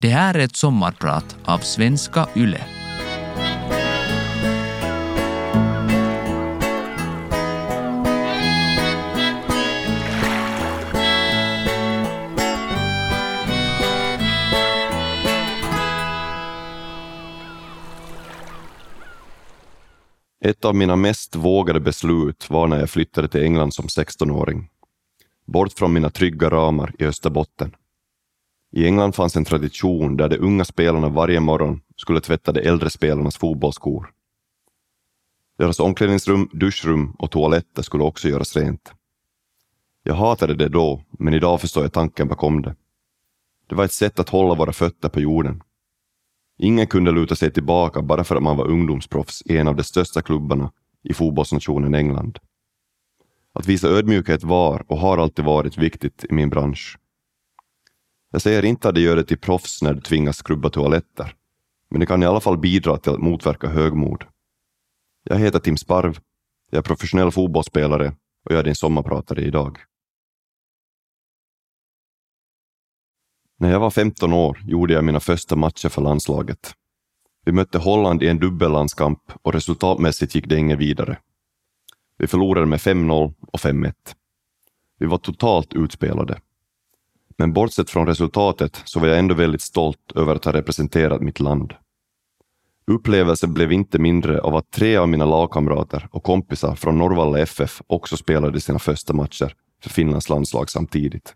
Det här är ett sommarprat av Svenska Yle. Ett av mina mest vågade beslut var när jag flyttade till England som 16-åring. Bort från mina trygga ramar i Österbotten. I England fanns en tradition där de unga spelarna varje morgon skulle tvätta de äldre spelarnas fotbollsskor. Deras omklädningsrum, duschrum och toaletter skulle också göras rent. Jag hatade det då, men idag förstår jag tanken bakom det. Det var ett sätt att hålla våra fötter på jorden. Ingen kunde luta sig tillbaka bara för att man var ungdomsproffs i en av de största klubbarna i fotbollsnationen England. Att visa ödmjukhet var och har alltid varit viktigt i min bransch. Jag säger inte att det gör det till proffs när du tvingas skrubba toaletter, men det kan i alla fall bidra till att motverka högmod. Jag heter Tim Sparv, jag är professionell fotbollsspelare och jag är din sommarpratare idag. När jag var 15 år gjorde jag mina första matcher för landslaget. Vi mötte Holland i en dubbellandskamp och resultatmässigt gick det inget vidare. Vi förlorade med 5-0 och 5-1. Vi var totalt utspelade. Men bortsett från resultatet så var jag ändå väldigt stolt över att ha representerat mitt land. Upplevelsen blev inte mindre av att tre av mina lagkamrater och kompisar från Norrvalla FF också spelade sina första matcher för Finlands landslag samtidigt.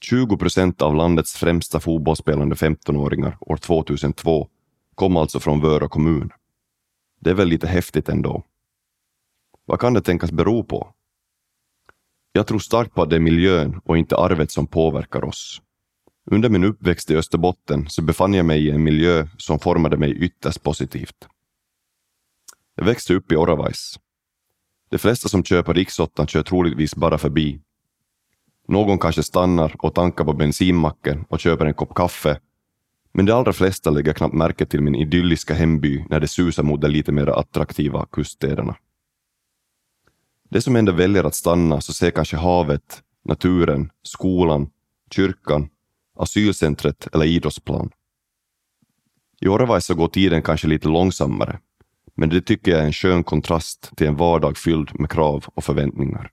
20 procent av landets främsta fotbollsspelande 15-åringar år 2002 kom alltså från Vörå kommun. Det är väl lite häftigt ändå. Vad kan det tänkas bero på? Jag tror starkt på att det är miljön och inte arvet som påverkar oss. Under min uppväxt i Österbotten så befann jag mig i en miljö som formade mig ytterst positivt. Jag växte upp i Oravais. De flesta som kör på kör troligtvis bara förbi. Någon kanske stannar och tankar på bensinmacken och köper en kopp kaffe, men de allra flesta lägger knappt märke till min idylliska hemby när det susar mot de lite mer attraktiva kuststäderna. De som ändå väljer att stanna så ser kanske havet, naturen, skolan, kyrkan, asylcentret eller idrottsplan. I Oravais så går tiden kanske lite långsammare, men det tycker jag är en skön kontrast till en vardag fylld med krav och förväntningar.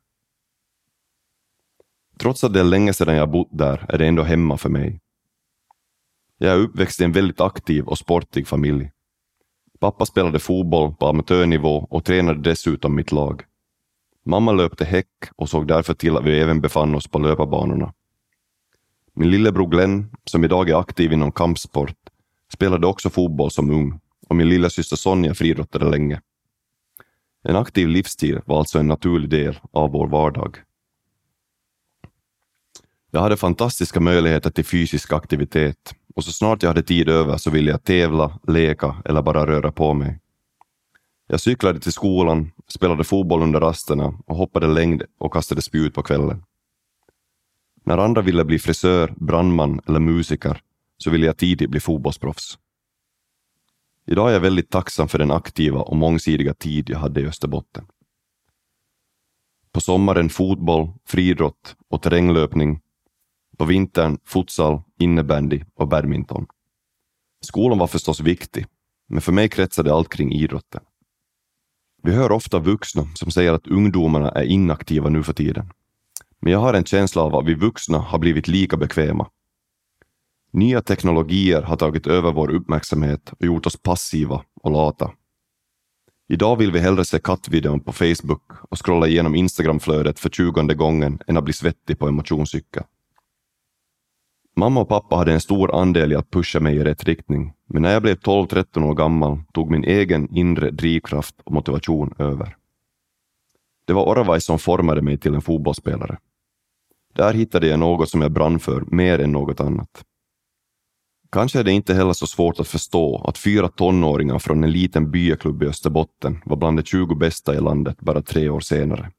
Trots att det är länge sedan jag bott där är det ändå hemma för mig. Jag är uppväxt i en väldigt aktiv och sportig familj. Pappa spelade fotboll på amatörnivå och tränade dessutom mitt lag. Mamma löpte häck och såg därför till att vi även befann oss på löparbanorna. Min lillebror Glenn, som idag är aktiv inom kampsport, spelade också fotboll som ung och min lilla syster Sonja friidrottade länge. En aktiv livsstil var alltså en naturlig del av vår vardag. Jag hade fantastiska möjligheter till fysisk aktivitet och så snart jag hade tid över så ville jag tävla, leka eller bara röra på mig. Jag cyklade till skolan, spelade fotboll under rasterna och hoppade längd och kastade spjut på kvällen. När andra ville bli frisör, brandman eller musiker så ville jag tidigt bli fotbollsproffs. Idag är jag väldigt tacksam för den aktiva och mångsidiga tid jag hade i Österbotten. På sommaren fotboll, friidrott och terränglöpning. På vintern futsal, innebandy och badminton. Skolan var förstås viktig, men för mig kretsade allt kring idrotten. Vi hör ofta vuxna som säger att ungdomarna är inaktiva nu för tiden. Men jag har en känsla av att vi vuxna har blivit lika bekväma. Nya teknologier har tagit över vår uppmärksamhet och gjort oss passiva och lata. Idag vill vi hellre se kattvideon på Facebook och scrolla igenom Instagramflödet för tjugonde gången än att bli svettig på en motionscykel. Mamma och pappa hade en stor andel i att pusha mig i rätt riktning, men när jag blev 12-13 år gammal tog min egen inre drivkraft och motivation över. Det var Oravai som formade mig till en fotbollsspelare. Där hittade jag något som jag brann för mer än något annat. Kanske är det inte heller så svårt att förstå att fyra tonåringar från en liten byaklubb i Österbotten var bland de 20 bästa i landet bara tre år senare.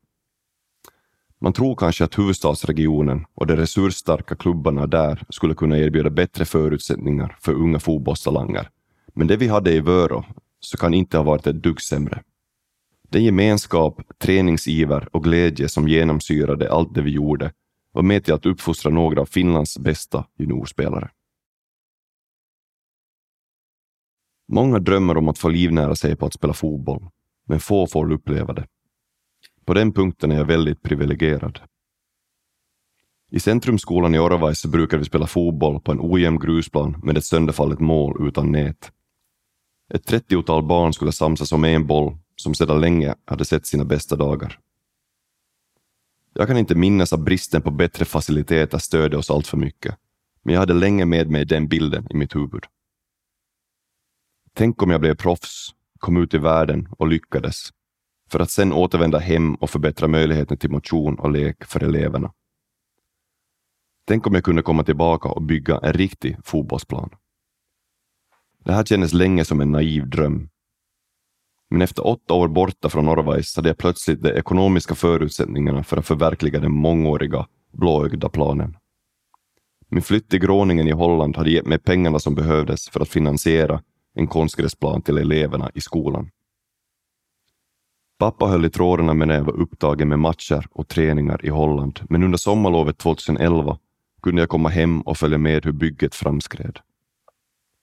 Man tror kanske att huvudstadsregionen och de resursstarka klubbarna där skulle kunna erbjuda bättre förutsättningar för unga fotbollstalanger. Men det vi hade i Vörå så kan inte ha varit ett dugg sämre. Den gemenskap, träningsiver och glädje som genomsyrade allt det vi gjorde var med till att uppfostra några av Finlands bästa juniorspelare. Många drömmer om att få livnära sig på att spela fotboll, men få får uppleva det. På den punkten är jag väldigt privilegierad. I Centrumskolan i Orvais brukade vi spela fotboll på en ojämn grusplan med ett sönderfallet mål utan nät. Ett trettiotal barn skulle samsas om en boll som sedan länge hade sett sina bästa dagar. Jag kan inte minnas att bristen på bättre faciliteter stödde oss allt för mycket, men jag hade länge med mig den bilden i mitt huvud. Tänk om jag blev proffs, kom ut i världen och lyckades, för att sen återvända hem och förbättra möjligheten till motion och lek för eleverna. Tänk om jag kunde komma tillbaka och bygga en riktig fotbollsplan. Det här kändes länge som en naiv dröm. Men efter åtta år borta från Norrvajs hade jag plötsligt de ekonomiska förutsättningarna för att förverkliga den mångåriga, blåögda planen. Min flytt till Gråningen i Holland hade gett mig pengarna som behövdes för att finansiera en konstgräsplan till eleverna i skolan. Pappa höll i trådarna när jag var upptagen med matcher och träningar i Holland, men under sommarlovet 2011 kunde jag komma hem och följa med hur bygget framskred.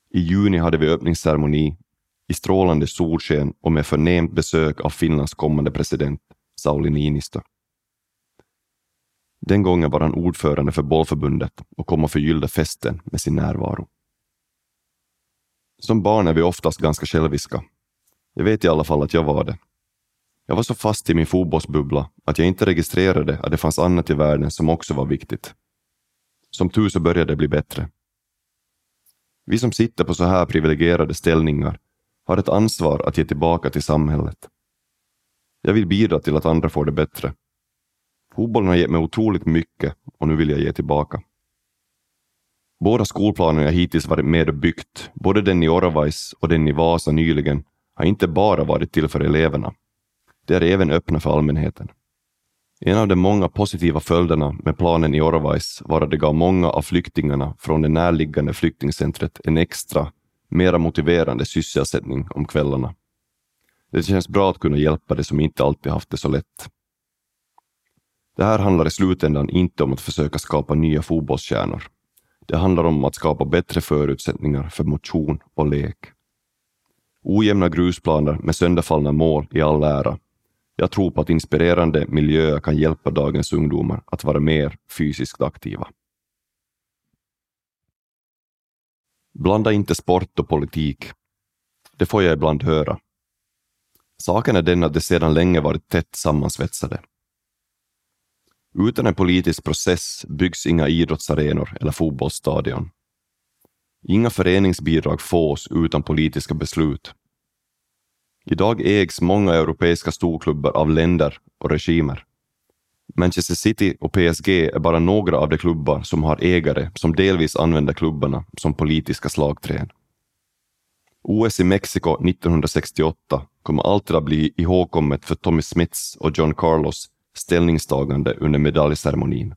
I juni hade vi öppningsceremoni i strålande solsken och med förnämt besök av Finlands kommande president Sauli Niinistö. Den gången var han ordförande för bollförbundet och kom och förgyllde festen med sin närvaro. Som barn är vi oftast ganska själviska. Jag vet i alla fall att jag var det. Jag var så fast i min fotbollsbubbla att jag inte registrerade att det fanns annat i världen som också var viktigt. Som tur så började det bli bättre. Vi som sitter på så här privilegierade ställningar har ett ansvar att ge tillbaka till samhället. Jag vill bidra till att andra får det bättre. Fotbollen har gett mig otroligt mycket och nu vill jag ge tillbaka. Båda skolplanerna jag hittills varit med och byggt, både den i Oravais och den i Vasa nyligen, har inte bara varit till för eleverna. De är även öppna för allmänheten. En av de många positiva följderna med planen i Orvais var att det gav många av flyktingarna från det närliggande flyktingcentret en extra, mera motiverande sysselsättning om kvällarna. Det känns bra att kunna hjälpa de som inte alltid haft det så lätt. Det här handlar i slutändan inte om att försöka skapa nya fotbollsstjärnor. Det handlar om att skapa bättre förutsättningar för motion och lek. Ojämna grusplaner med sönderfallna mål i all ära, jag tror på att inspirerande miljöer kan hjälpa dagens ungdomar att vara mer fysiskt aktiva. Blanda inte sport och politik. Det får jag ibland höra. Saken är den att det sedan länge varit tätt sammansvetsade. Utan en politisk process byggs inga idrottsarenor eller fotbollsstadion. Inga föreningsbidrag fås utan politiska beslut Idag ägs många europeiska storklubbar av länder och regimer. Manchester City och PSG är bara några av de klubbar som har ägare som delvis använder klubbarna som politiska slagträn. OS i Mexiko 1968 kommer alltid att bli ihågkommet för Tommy Smiths och John Carlos ställningstagande under medaljceremonin.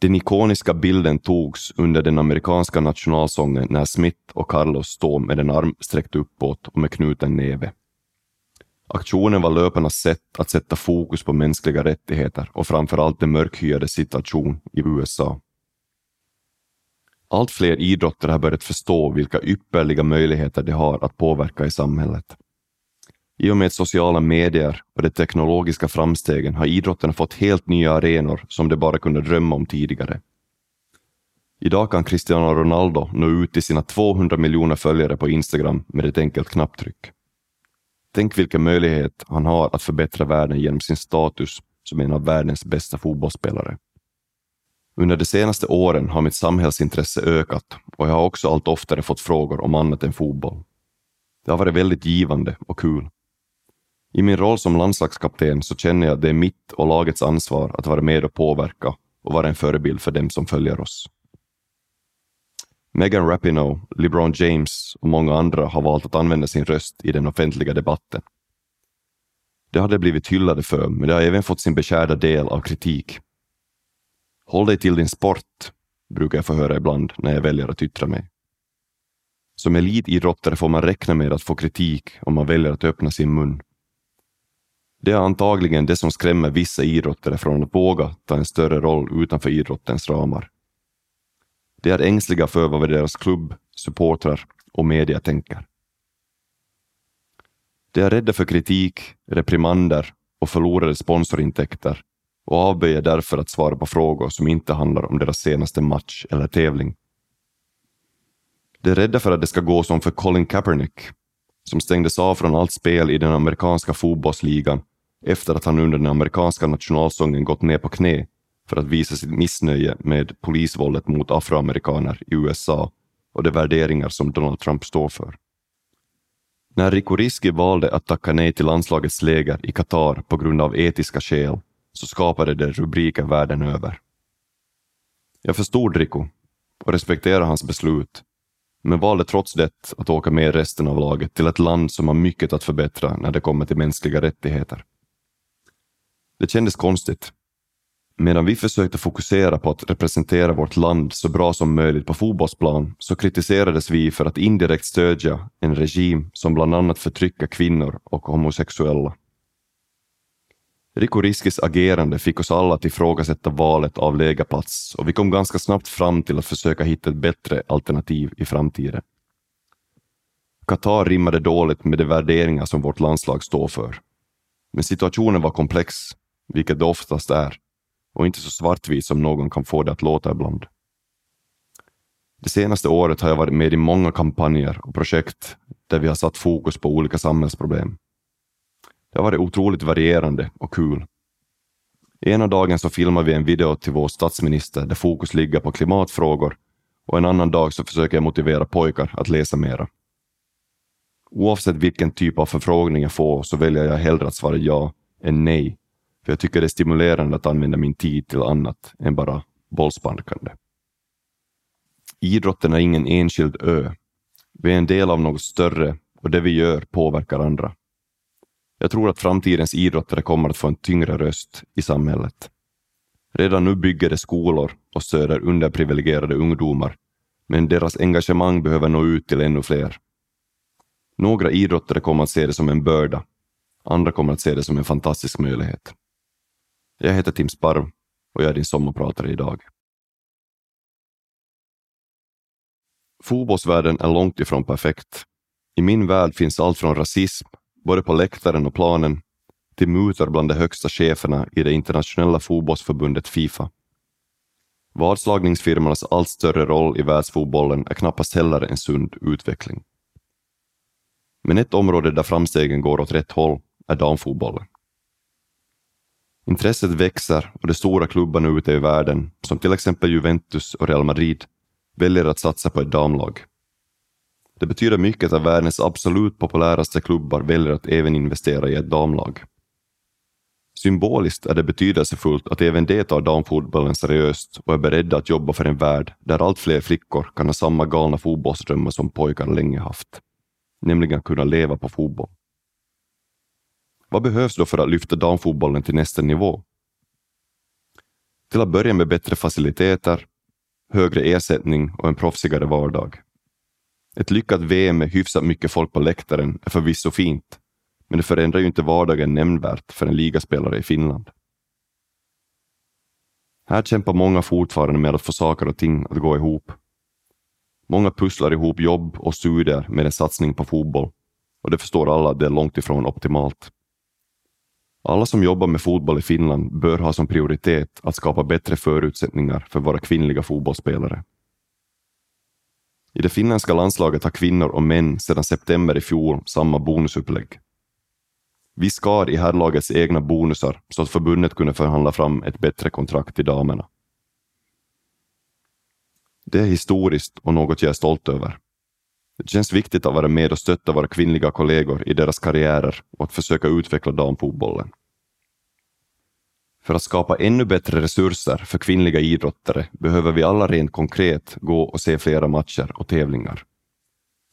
Den ikoniska bilden togs under den amerikanska nationalsången när Smith och Carlos står med en arm sträckt uppåt och med knuten näve. Aktionen var löparnas sätt att sätta fokus på mänskliga rättigheter och framförallt den mörkhyade situation i USA. Allt fler idrotter har börjat förstå vilka ypperliga möjligheter de har att påverka i samhället. I och med sociala medier och de teknologiska framstegen har idrotten fått helt nya arenor som de bara kunde drömma om tidigare. Idag kan Cristiano Ronaldo nå ut till sina 200 miljoner följare på Instagram med ett enkelt knapptryck. Tänk vilken möjlighet han har att förbättra världen genom sin status som en av världens bästa fotbollsspelare. Under de senaste åren har mitt samhällsintresse ökat och jag har också allt oftare fått frågor om annat än fotboll. Det har varit väldigt givande och kul. I min roll som landslagskapten så känner jag att det är mitt och lagets ansvar att vara med och påverka och vara en förebild för dem som följer oss. Megan Rapinoe, LeBron James och många andra har valt att använda sin röst i den offentliga debatten. Det har de blivit hyllade för, men det har även fått sin beskärda del av kritik. Håll dig till din sport, brukar jag få höra ibland när jag väljer att yttra mig. Som elitidrottare får man räkna med att få kritik om man väljer att öppna sin mun. Det är antagligen det som skrämmer vissa idrottare från att våga ta en större roll utanför idrottens ramar. De är ängsliga för vad deras klubb, supportrar och media tänker. De är rädda för kritik, reprimander och förlorade sponsorintäkter och avböjer därför att svara på frågor som inte handlar om deras senaste match eller tävling. De är rädda för att det ska gå som för Colin Kaepernick, som stängdes av från allt spel i den amerikanska fotbollsligan efter att han under den amerikanska nationalsången gått ner på knä för att visa sitt missnöje med polisvåldet mot afroamerikaner i USA och de värderingar som Donald Trump står för. När Rico Risky valde att tacka nej till landslagets läger i Qatar på grund av etiska skäl så skapade det rubriker världen över. Jag förstod Rico och respekterade hans beslut, men valde trots det att åka med resten av laget till ett land som har mycket att förbättra när det kommer till mänskliga rättigheter. Det kändes konstigt. Medan vi försökte fokusera på att representera vårt land så bra som möjligt på fotbollsplan så kritiserades vi för att indirekt stödja en regim som bland annat förtrycker kvinnor och homosexuella. Riku Riskis agerande fick oss alla att ifrågasätta valet av lägerplats och vi kom ganska snabbt fram till att försöka hitta ett bättre alternativ i framtiden. Qatar rimmade dåligt med de värderingar som vårt landslag står för. Men situationen var komplex, vilket det oftast är, och inte så svartvit som någon kan få det att låta ibland. Det senaste året har jag varit med i många kampanjer och projekt där vi har satt fokus på olika samhällsproblem. Det har varit otroligt varierande och kul. Ena dagen så filmar vi en video till vår statsminister där fokus ligger på klimatfrågor och en annan dag så försöker jag motivera pojkar att läsa mera. Oavsett vilken typ av förfrågning jag får så väljer jag hellre att svara ja än nej, för jag tycker det är stimulerande att använda min tid till annat än bara bollsparkande. Idrotten är ingen enskild ö. Vi är en del av något större och det vi gör påverkar andra. Jag tror att framtidens idrottare kommer att få en tyngre röst i samhället. Redan nu bygger de skolor och stöder underprivilegierade ungdomar, men deras engagemang behöver nå ut till ännu fler. Några idrottare kommer att se det som en börda, andra kommer att se det som en fantastisk möjlighet. Jag heter Tim Sparv och jag är din sommarpratare idag. Fotbollsvärlden är långt ifrån perfekt. I min värld finns allt från rasism både på läktaren och planen, till mutor bland de högsta cheferna i det internationella fotbollsförbundet Fifa. Vadslagningsfirmornas allt större roll i världsfotbollen är knappast heller en sund utveckling. Men ett område där framstegen går åt rätt håll är damfotbollen. Intresset växer och de stora klubbarna ute i världen, som till exempel Juventus och Real Madrid, väljer att satsa på ett damlag. Det betyder mycket att världens absolut populäraste klubbar väljer att även investera i ett damlag. Symboliskt är det betydelsefullt att även de tar damfotbollen seriöst och är beredda att jobba för en värld där allt fler flickor kan ha samma galna fotbollsdrömmar som pojkar länge haft, nämligen att kunna leva på fotboll. Vad behövs då för att lyfta damfotbollen till nästa nivå? Till att börja med bättre faciliteter, högre ersättning och en proffsigare vardag. Ett lyckat VM med hyfsat mycket folk på läktaren är förvisso fint, men det förändrar ju inte vardagen nämnvärt för en ligaspelare i Finland. Här kämpar många fortfarande med att få saker och ting att gå ihop. Många pusslar ihop jobb och studier med en satsning på fotboll och det förstår alla att det är långt ifrån optimalt. Alla som jobbar med fotboll i Finland bör ha som prioritet att skapa bättre förutsättningar för våra kvinnliga fotbollsspelare. I det finländska landslaget har kvinnor och män sedan september i fjol samma bonusupplägg. Vi skar i herrlagets egna bonusar så att förbundet kunde förhandla fram ett bättre kontrakt till damerna. Det är historiskt och något jag är stolt över. Det känns viktigt att vara med och stötta våra kvinnliga kollegor i deras karriärer och att försöka utveckla damfotbollen. För att skapa ännu bättre resurser för kvinnliga idrottare behöver vi alla rent konkret gå och se flera matcher och tävlingar.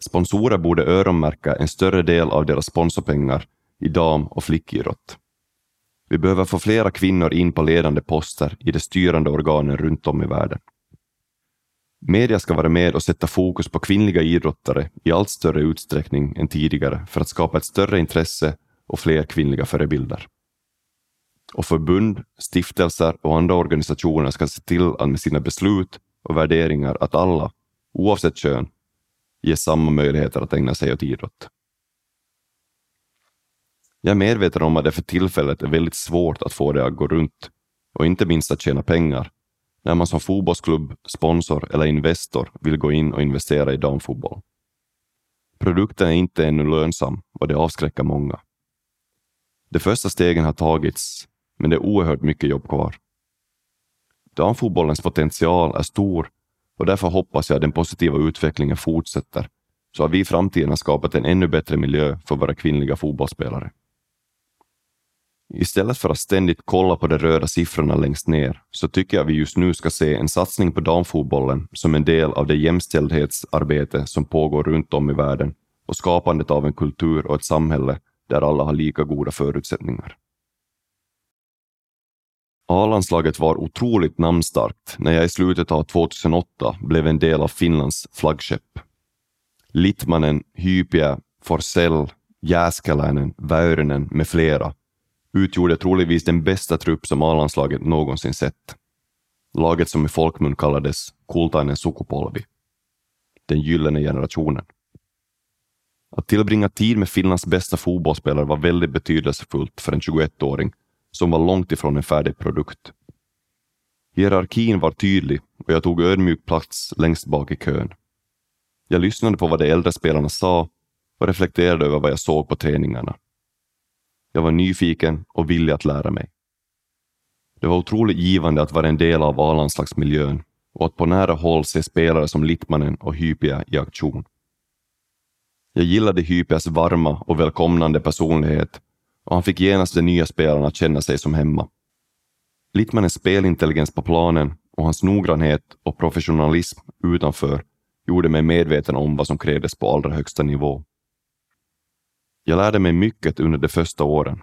Sponsorer borde öronmärka en större del av deras sponsorpengar i dam och flickidrott. Vi behöver få flera kvinnor in på ledande poster i de styrande organen runt om i världen. Media ska vara med och sätta fokus på kvinnliga idrottare i allt större utsträckning än tidigare för att skapa ett större intresse och fler kvinnliga förebilder och förbund, stiftelser och andra organisationer ska se till att med sina beslut och värderingar att alla, oavsett kön, ges samma möjligheter att ägna sig åt idrott. Jag är medveten om att det för tillfället är väldigt svårt att få det att gå runt och inte minst att tjäna pengar när man som fotbollsklubb, sponsor eller investor vill gå in och investera i damfotboll. Produkten är inte ännu lönsam och det avskräcker många. De första stegen har tagits, men det är oerhört mycket jobb kvar. Damfotbollens potential är stor och därför hoppas jag att den positiva utvecklingen fortsätter så att vi i framtiden har skapat en ännu bättre miljö för våra kvinnliga fotbollsspelare. Istället för att ständigt kolla på de röda siffrorna längst ner så tycker jag vi just nu ska se en satsning på damfotbollen som en del av det jämställdhetsarbete som pågår runt om i världen och skapandet av en kultur och ett samhälle där alla har lika goda förutsättningar. A-landslaget var otroligt namnstarkt när jag i slutet av 2008 blev en del av Finlands flaggskepp. Littmanen, Hypia, Forsell, Jääskeläinen, Väyrynen med flera utgjorde troligtvis den bästa trupp som A-landslaget någonsin sett. Laget som i folkmun kallades Kultainen sukupolvi, den gyllene generationen. Att tillbringa tid med Finlands bästa fotbollsspelare var väldigt betydelsefullt för en 21-åring som var långt ifrån en färdig produkt. Hierarkin var tydlig och jag tog ödmjuk plats längst bak i kön. Jag lyssnade på vad de äldre spelarna sa och reflekterade över vad jag såg på träningarna. Jag var nyfiken och villig att lära mig. Det var otroligt givande att vara en del av A-landslagsmiljön och att på nära håll se spelare som Littmanen och Hypia i aktion. Jag gillade Hypias varma och välkomnande personlighet och han fick genast de nya spelarna att känna sig som hemma. Littmanens spelintelligens på planen och hans noggrannhet och professionalism utanför gjorde mig medveten om vad som krävdes på allra högsta nivå. Jag lärde mig mycket under de första åren.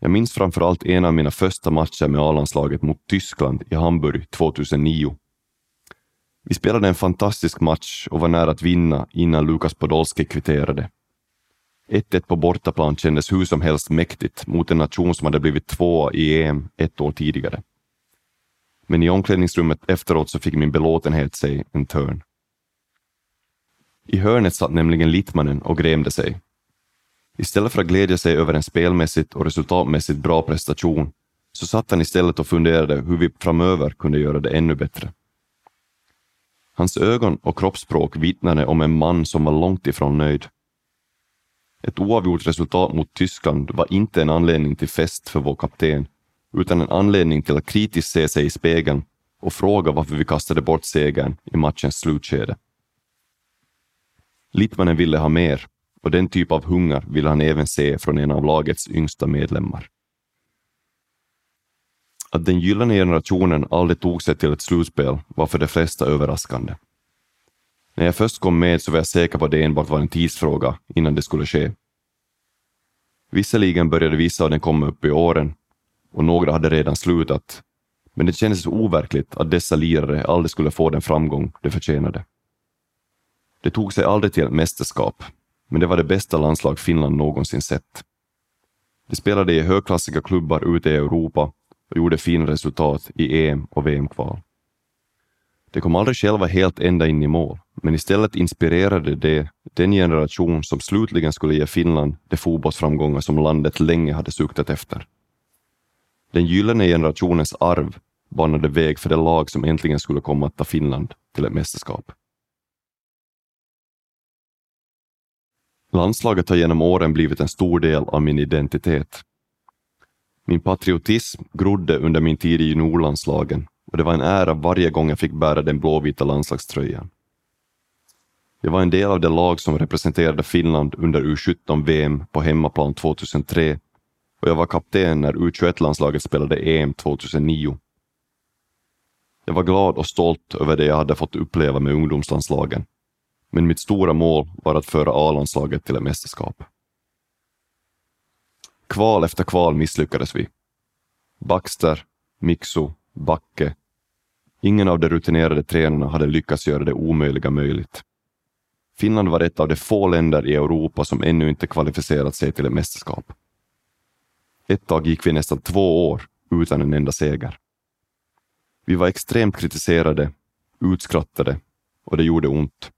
Jag minns framför allt en av mina första matcher med A-landslaget mot Tyskland i Hamburg 2009. Vi spelade en fantastisk match och var nära att vinna innan Lukas Podolski kvitterade. 1-1 på bortaplan kändes hur som helst mäktigt mot en nation som hade blivit tvåa i EM ett år tidigare. Men i omklädningsrummet efteråt så fick min belåtenhet sig en törn. I hörnet satt nämligen Littmannen och grämde sig. Istället för att glädja sig över en spelmässigt och resultatmässigt bra prestation så satt han istället och funderade hur vi framöver kunde göra det ännu bättre. Hans ögon och kroppsspråk vittnade om en man som var långt ifrån nöjd. Ett oavgjort resultat mot Tyskland var inte en anledning till fest för vår kapten, utan en anledning till att kritiskt se sig i spegeln och fråga varför vi kastade bort segern i matchens slutskede. Litmanen ville ha mer och den typ av hunger ville han även se från en av lagets yngsta medlemmar. Att den gyllene generationen aldrig tog sig till ett slutspel var för de flesta överraskande. När jag först kom med så var jag säker på att det enbart var en tidsfråga innan det skulle ske. Visserligen började vissa av dem komma upp i åren och några hade redan slutat, men det kändes overkligt att dessa lirare aldrig skulle få den framgång de förtjänade. Det tog sig aldrig till ett mästerskap, men det var det bästa landslag Finland någonsin sett. De spelade i högklassiga klubbar ute i Europa och gjorde fina resultat i EM och VM-kval. De kom aldrig själva helt ända in i mål, men istället inspirerade de den generation som slutligen skulle ge Finland de fotbollsframgångar som landet länge hade suktat efter. Den gyllene generationens arv banade väg för det lag som äntligen skulle komma att ta Finland till ett mästerskap. Landslaget har genom åren blivit en stor del av min identitet. Min patriotism grodde under min tid i juniorlandslagen och det var en ära varje gång jag fick bära den blåvita landslagströjan. Jag var en del av det lag som representerade Finland under U17-VM på hemmaplan 2003 och jag var kapten när U21-landslaget spelade EM 2009. Jag var glad och stolt över det jag hade fått uppleva med ungdomslandslagen men mitt stora mål var att föra A-landslaget till ett mästerskap. Kval efter kval misslyckades vi. Baxter, Mixo, Backe. Ingen av de rutinerade tränarna hade lyckats göra det omöjliga möjligt. Finland var ett av de få länder i Europa som ännu inte kvalificerat sig till ett mästerskap. Ett tag gick vi nästan två år utan en enda seger. Vi var extremt kritiserade, utskrattade och det gjorde ont.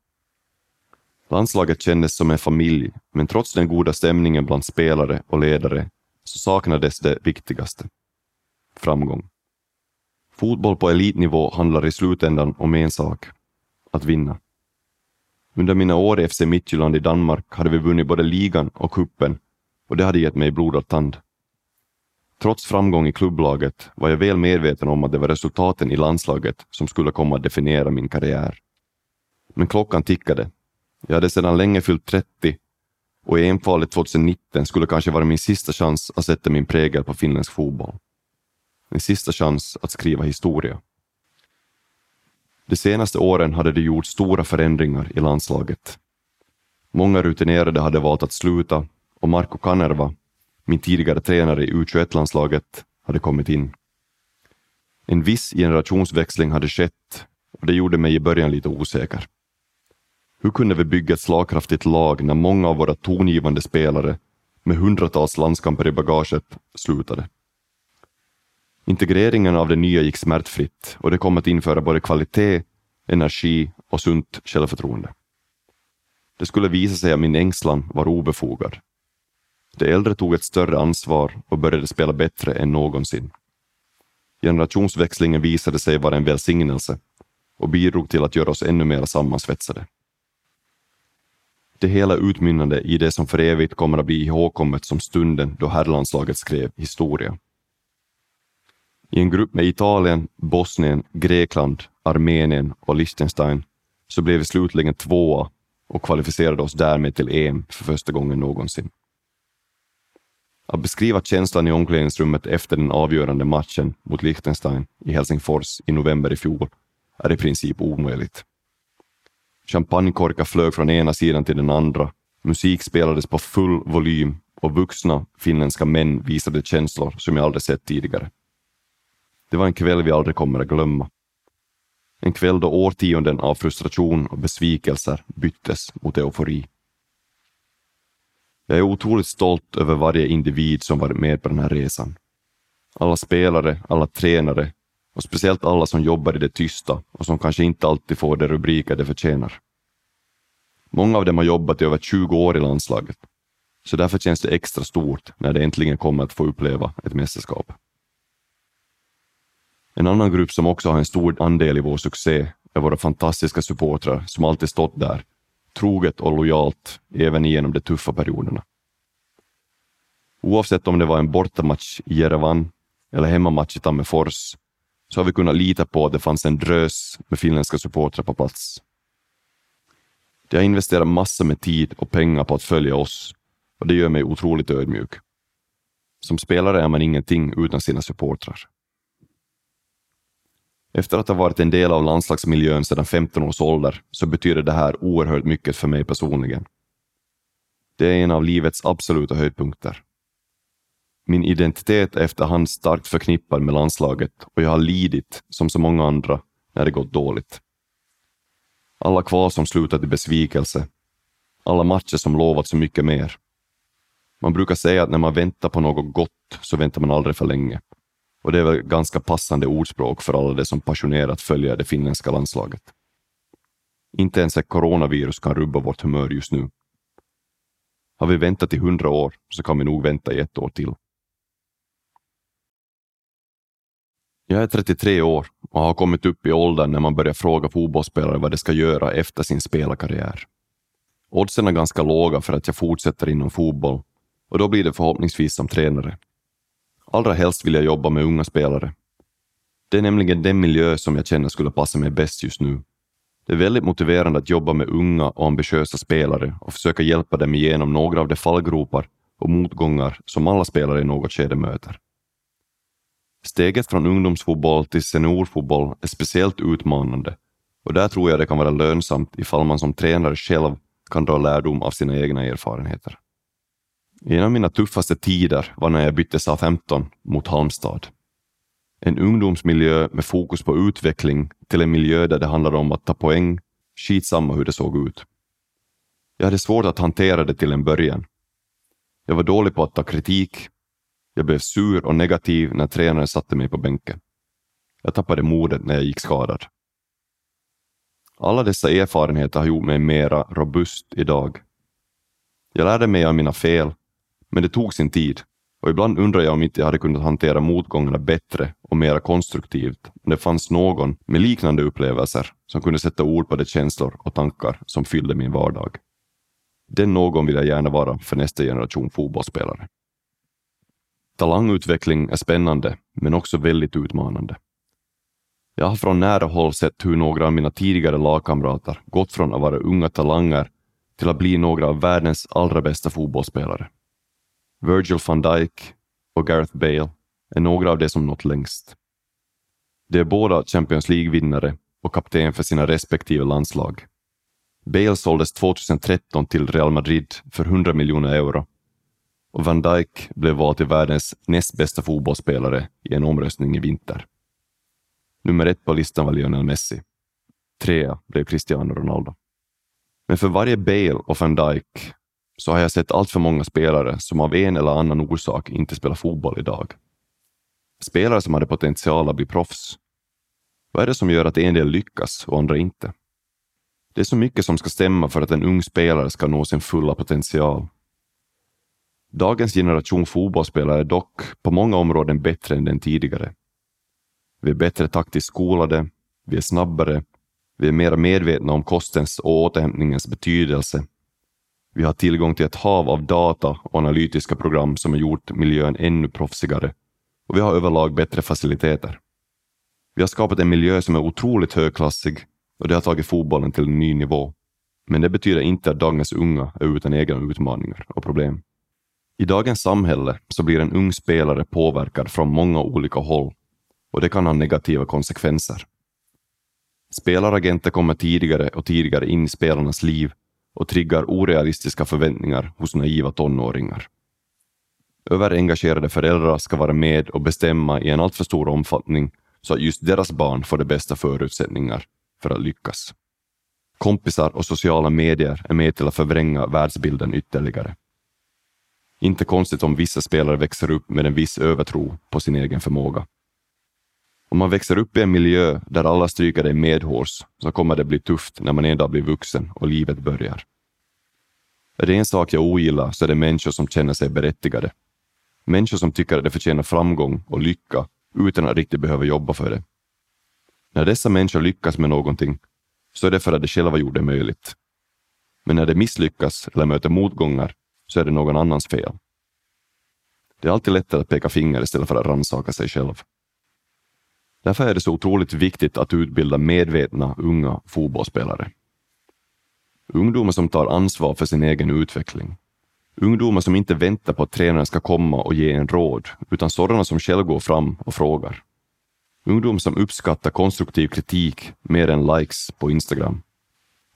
Landslaget kändes som en familj, men trots den goda stämningen bland spelare och ledare så saknades det viktigaste. Framgång. Fotboll på elitnivå handlar i slutändan om en sak. Att vinna. Under mina år i FC Midtjylland i Danmark hade vi vunnit både ligan och kuppen och det hade gett mig blodad tand. Trots framgång i klubblaget var jag väl medveten om att det var resultaten i landslaget som skulle komma att definiera min karriär. Men klockan tickade. Jag hade sedan länge fyllt 30 och i EM-kvalet 2019 skulle kanske vara min sista chans att sätta min prägel på finländsk fotboll. En sista chans att skriva historia. De senaste åren hade det gjort stora förändringar i landslaget. Många rutinerade hade valt att sluta och Marco Kanerva, min tidigare tränare i U21-landslaget, hade kommit in. En viss generationsväxling hade skett och det gjorde mig i början lite osäker. Hur kunde vi bygga ett slagkraftigt lag när många av våra tongivande spelare med hundratals landskamper i bagaget slutade? Integreringen av det nya gick smärtfritt och det kom att införa både kvalitet, energi och sunt självförtroende. Det skulle visa sig att min ängslan var obefogad. De äldre tog ett större ansvar och började spela bättre än någonsin. Generationsväxlingen visade sig vara en välsignelse och bidrog till att göra oss ännu mer sammansvetsade. Det hela utmynnade i det som för evigt kommer att bli ihågkommet som stunden då herrlandslaget skrev historia. I en grupp med Italien, Bosnien, Grekland, Armenien och Liechtenstein så blev vi slutligen tvåa och kvalificerade oss därmed till EM för första gången någonsin. Att beskriva känslan i omklädningsrummet efter den avgörande matchen mot Liechtenstein i Helsingfors i november i fjol är i princip omöjligt. Champagnekorkar flög från ena sidan till den andra, musik spelades på full volym och vuxna finländska män visade känslor som jag aldrig sett tidigare. Det var en kväll vi aldrig kommer att glömma. En kväll då årtionden av frustration och besvikelser byttes mot eufori. Jag är otroligt stolt över varje individ som varit med på den här resan. Alla spelare, alla tränare och speciellt alla som jobbar i det tysta och som kanske inte alltid får de rubriker de förtjänar. Många av dem har jobbat i över 20 år i landslaget, så därför känns det extra stort när de äntligen kommer att få uppleva ett mästerskap. En annan grupp som också har en stor andel i vår succé är våra fantastiska supportrar som alltid stått där, troget och lojalt, även igenom de tuffa perioderna. Oavsett om det var en bortamatch i Jerevan eller hemmamatch i Tammerfors, så har vi kunnat lita på att det fanns en drös med finländska supportrar på plats. De har investerat massor med tid och pengar på att följa oss och det gör mig otroligt ödmjuk. Som spelare är man ingenting utan sina supportrar. Efter att ha varit en del av landslagsmiljön sedan 15 års ålder så betyder det här oerhört mycket för mig personligen. Det är en av livets absoluta höjdpunkter. Min identitet är efterhand starkt förknippad med landslaget och jag har lidit, som så många andra, när det gått dåligt. Alla kval som slutat i besvikelse. Alla matcher som lovat så mycket mer. Man brukar säga att när man väntar på något gott så väntar man aldrig för länge. Och det är väl ganska passande ordspråk för alla de som passionerat följer det finländska landslaget. Inte ens ett coronavirus kan rubba vårt humör just nu. Har vi väntat i hundra år så kan vi nog vänta i ett år till. Jag är 33 år och har kommit upp i åldern när man börjar fråga fotbollsspelare vad de ska göra efter sin spelarkarriär. Oddsen är ganska låga för att jag fortsätter inom fotboll och då blir det förhoppningsvis som tränare. Allra helst vill jag jobba med unga spelare. Det är nämligen den miljö som jag känner skulle passa mig bäst just nu. Det är väldigt motiverande att jobba med unga och ambitiösa spelare och försöka hjälpa dem igenom några av de fallgropar och motgångar som alla spelare i något skede möter. Steget från ungdomsfotboll till seniorfotboll är speciellt utmanande och där tror jag det kan vara lönsamt ifall man som tränare själv kan dra lärdom av sina egna erfarenheter. En av mina tuffaste tider var när jag bytte Southampton mot Halmstad. En ungdomsmiljö med fokus på utveckling till en miljö där det handlade om att ta poäng, skitsamma hur det såg ut. Jag hade svårt att hantera det till en början. Jag var dålig på att ta kritik. Jag blev sur och negativ när tränaren satte mig på bänken. Jag tappade modet när jag gick skadad. Alla dessa erfarenheter har gjort mig mera robust idag. Jag lärde mig av mina fel men det tog sin tid Och ibland undrar jag om inte jag hade kunnat hantera motgångarna bättre och mera konstruktivt om det fanns någon med liknande upplevelser som kunde sätta ord på de känslor och tankar som fyllde min vardag. Den någon vill jag gärna vara för nästa generation fotbollsspelare. Talangutveckling är spännande, men också väldigt utmanande. Jag har från nära håll sett hur några av mina tidigare lagkamrater gått från att vara unga talanger till att bli några av världens allra bästa fotbollsspelare. Virgil van Dijk och Gareth Bale är några av de som nått längst. De är båda Champions League-vinnare och kapten för sina respektive landslag. Bale såldes 2013 till Real Madrid för 100 miljoner euro och Van Dijk blev vald till världens näst bästa fotbollsspelare i en omröstning i vinter. Nummer ett på listan var Lionel Messi. Trea blev Cristiano Ronaldo. Men för varje Bale och van Dijk så har jag sett allt för många spelare som av en eller annan orsak inte spelar fotboll idag. Spelare som hade potential att bli proffs. Vad är det som gör att en del lyckas och andra inte? Det är så mycket som ska stämma för att en ung spelare ska nå sin fulla potential. Dagens generation fotbollsspelare är dock på många områden bättre än den tidigare. Vi är bättre taktiskt skolade, vi är snabbare, vi är mer medvetna om kostens och återhämtningens betydelse. Vi har tillgång till ett hav av data och analytiska program som har gjort miljön ännu proffsigare och vi har överlag bättre faciliteter. Vi har skapat en miljö som är otroligt högklassig och det har tagit fotbollen till en ny nivå. Men det betyder inte att dagens unga är utan egna utmaningar och problem. I dagens samhälle så blir en ung spelare påverkad från många olika håll och det kan ha negativa konsekvenser. Spelaragenter kommer tidigare och tidigare in i spelarnas liv och triggar orealistiska förväntningar hos naiva tonåringar. Överengagerade föräldrar ska vara med och bestämma i en alltför stor omfattning så att just deras barn får de bästa förutsättningar för att lyckas. Kompisar och sociala medier är med till att förvränga världsbilden ytterligare. Inte konstigt om vissa spelare växer upp med en viss övertro på sin egen förmåga. Om man växer upp i en miljö där alla stryker dig medhårs så kommer det bli tufft när man en dag blir vuxen och livet börjar. Är det en sak jag ogillar så är det människor som känner sig berättigade. Människor som tycker att de förtjänar framgång och lycka utan att riktigt behöva jobba för det. När dessa människor lyckas med någonting så är det för att de själva gjorde det möjligt. Men när de misslyckas eller möter motgångar så är det någon annans fel. Det är alltid lättare att peka finger istället för att rannsaka sig själv. Därför är det så otroligt viktigt att utbilda medvetna unga fotbollsspelare. Ungdomar som tar ansvar för sin egen utveckling. Ungdomar som inte väntar på att tränaren ska komma och ge en råd, utan sådana som själv går fram och frågar. Ungdomar som uppskattar konstruktiv kritik mer än likes på Instagram.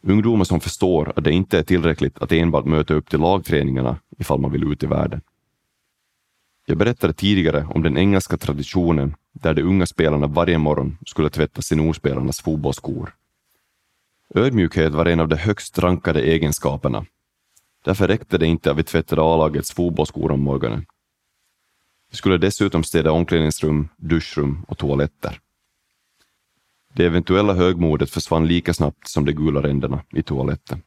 Ungdomar som förstår att det inte är tillräckligt att enbart möta upp till lagträningarna ifall man vill ut i världen. Jag berättade tidigare om den engelska traditionen där de unga spelarna varje morgon skulle tvätta seniorspelarnas fotbollsskor. Ödmjukhet var en av de högst rankade egenskaperna. Därför räckte det inte att vi tvättade A-lagets fotbollsskor om morgonen. Vi skulle dessutom städa omklädningsrum, duschrum och toaletter. Det eventuella högmodet försvann lika snabbt som de gula ränderna i toaletten.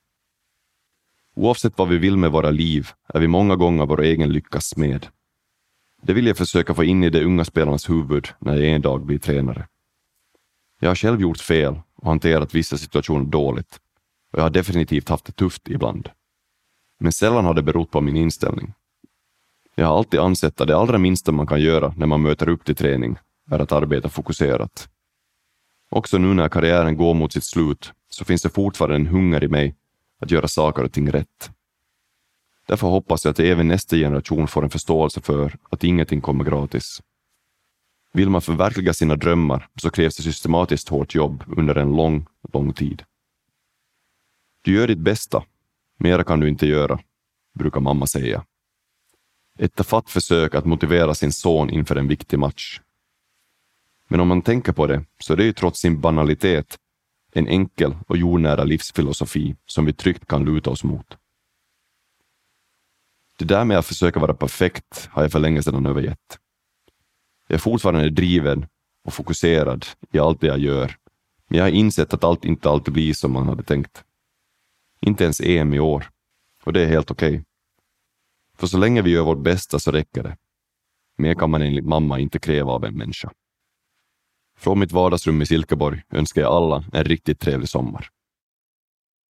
Oavsett vad vi vill med våra liv är vi många gånger vår egen lyckas smed. Det vill jag försöka få in i de unga spelarnas huvud när jag en dag blir tränare. Jag har själv gjort fel och hanterat vissa situationer dåligt och jag har definitivt haft det tufft ibland. Men sällan har det berott på min inställning. Jag har alltid ansett att det allra minsta man kan göra när man möter upp till träning är att arbeta fokuserat. Också nu när karriären går mot sitt slut så finns det fortfarande en hunger i mig att göra saker och ting rätt. Därför hoppas jag att även nästa generation får en förståelse för att ingenting kommer gratis. Vill man förverkliga sina drömmar så krävs det systematiskt hårt jobb under en lång, lång tid. Du gör ditt bästa, mera kan du inte göra, brukar mamma säga. Ett tafatt försök att motivera sin son inför en viktig match. Men om man tänker på det så är det ju trots sin banalitet en enkel och jordnära livsfilosofi som vi tryggt kan luta oss mot. Det där med att försöka vara perfekt har jag för länge sedan övergett. Jag är fortfarande driven och fokuserad i allt det jag gör, men jag har insett att allt inte alltid blir som man hade tänkt. Inte ens EM i år. Och det är helt okej. Okay. För så länge vi gör vårt bästa så räcker det. Mer kan man enligt mamma inte kräva av en människa. Från mitt vardagsrum i Silkeborg önskar jag alla en riktigt trevlig sommar.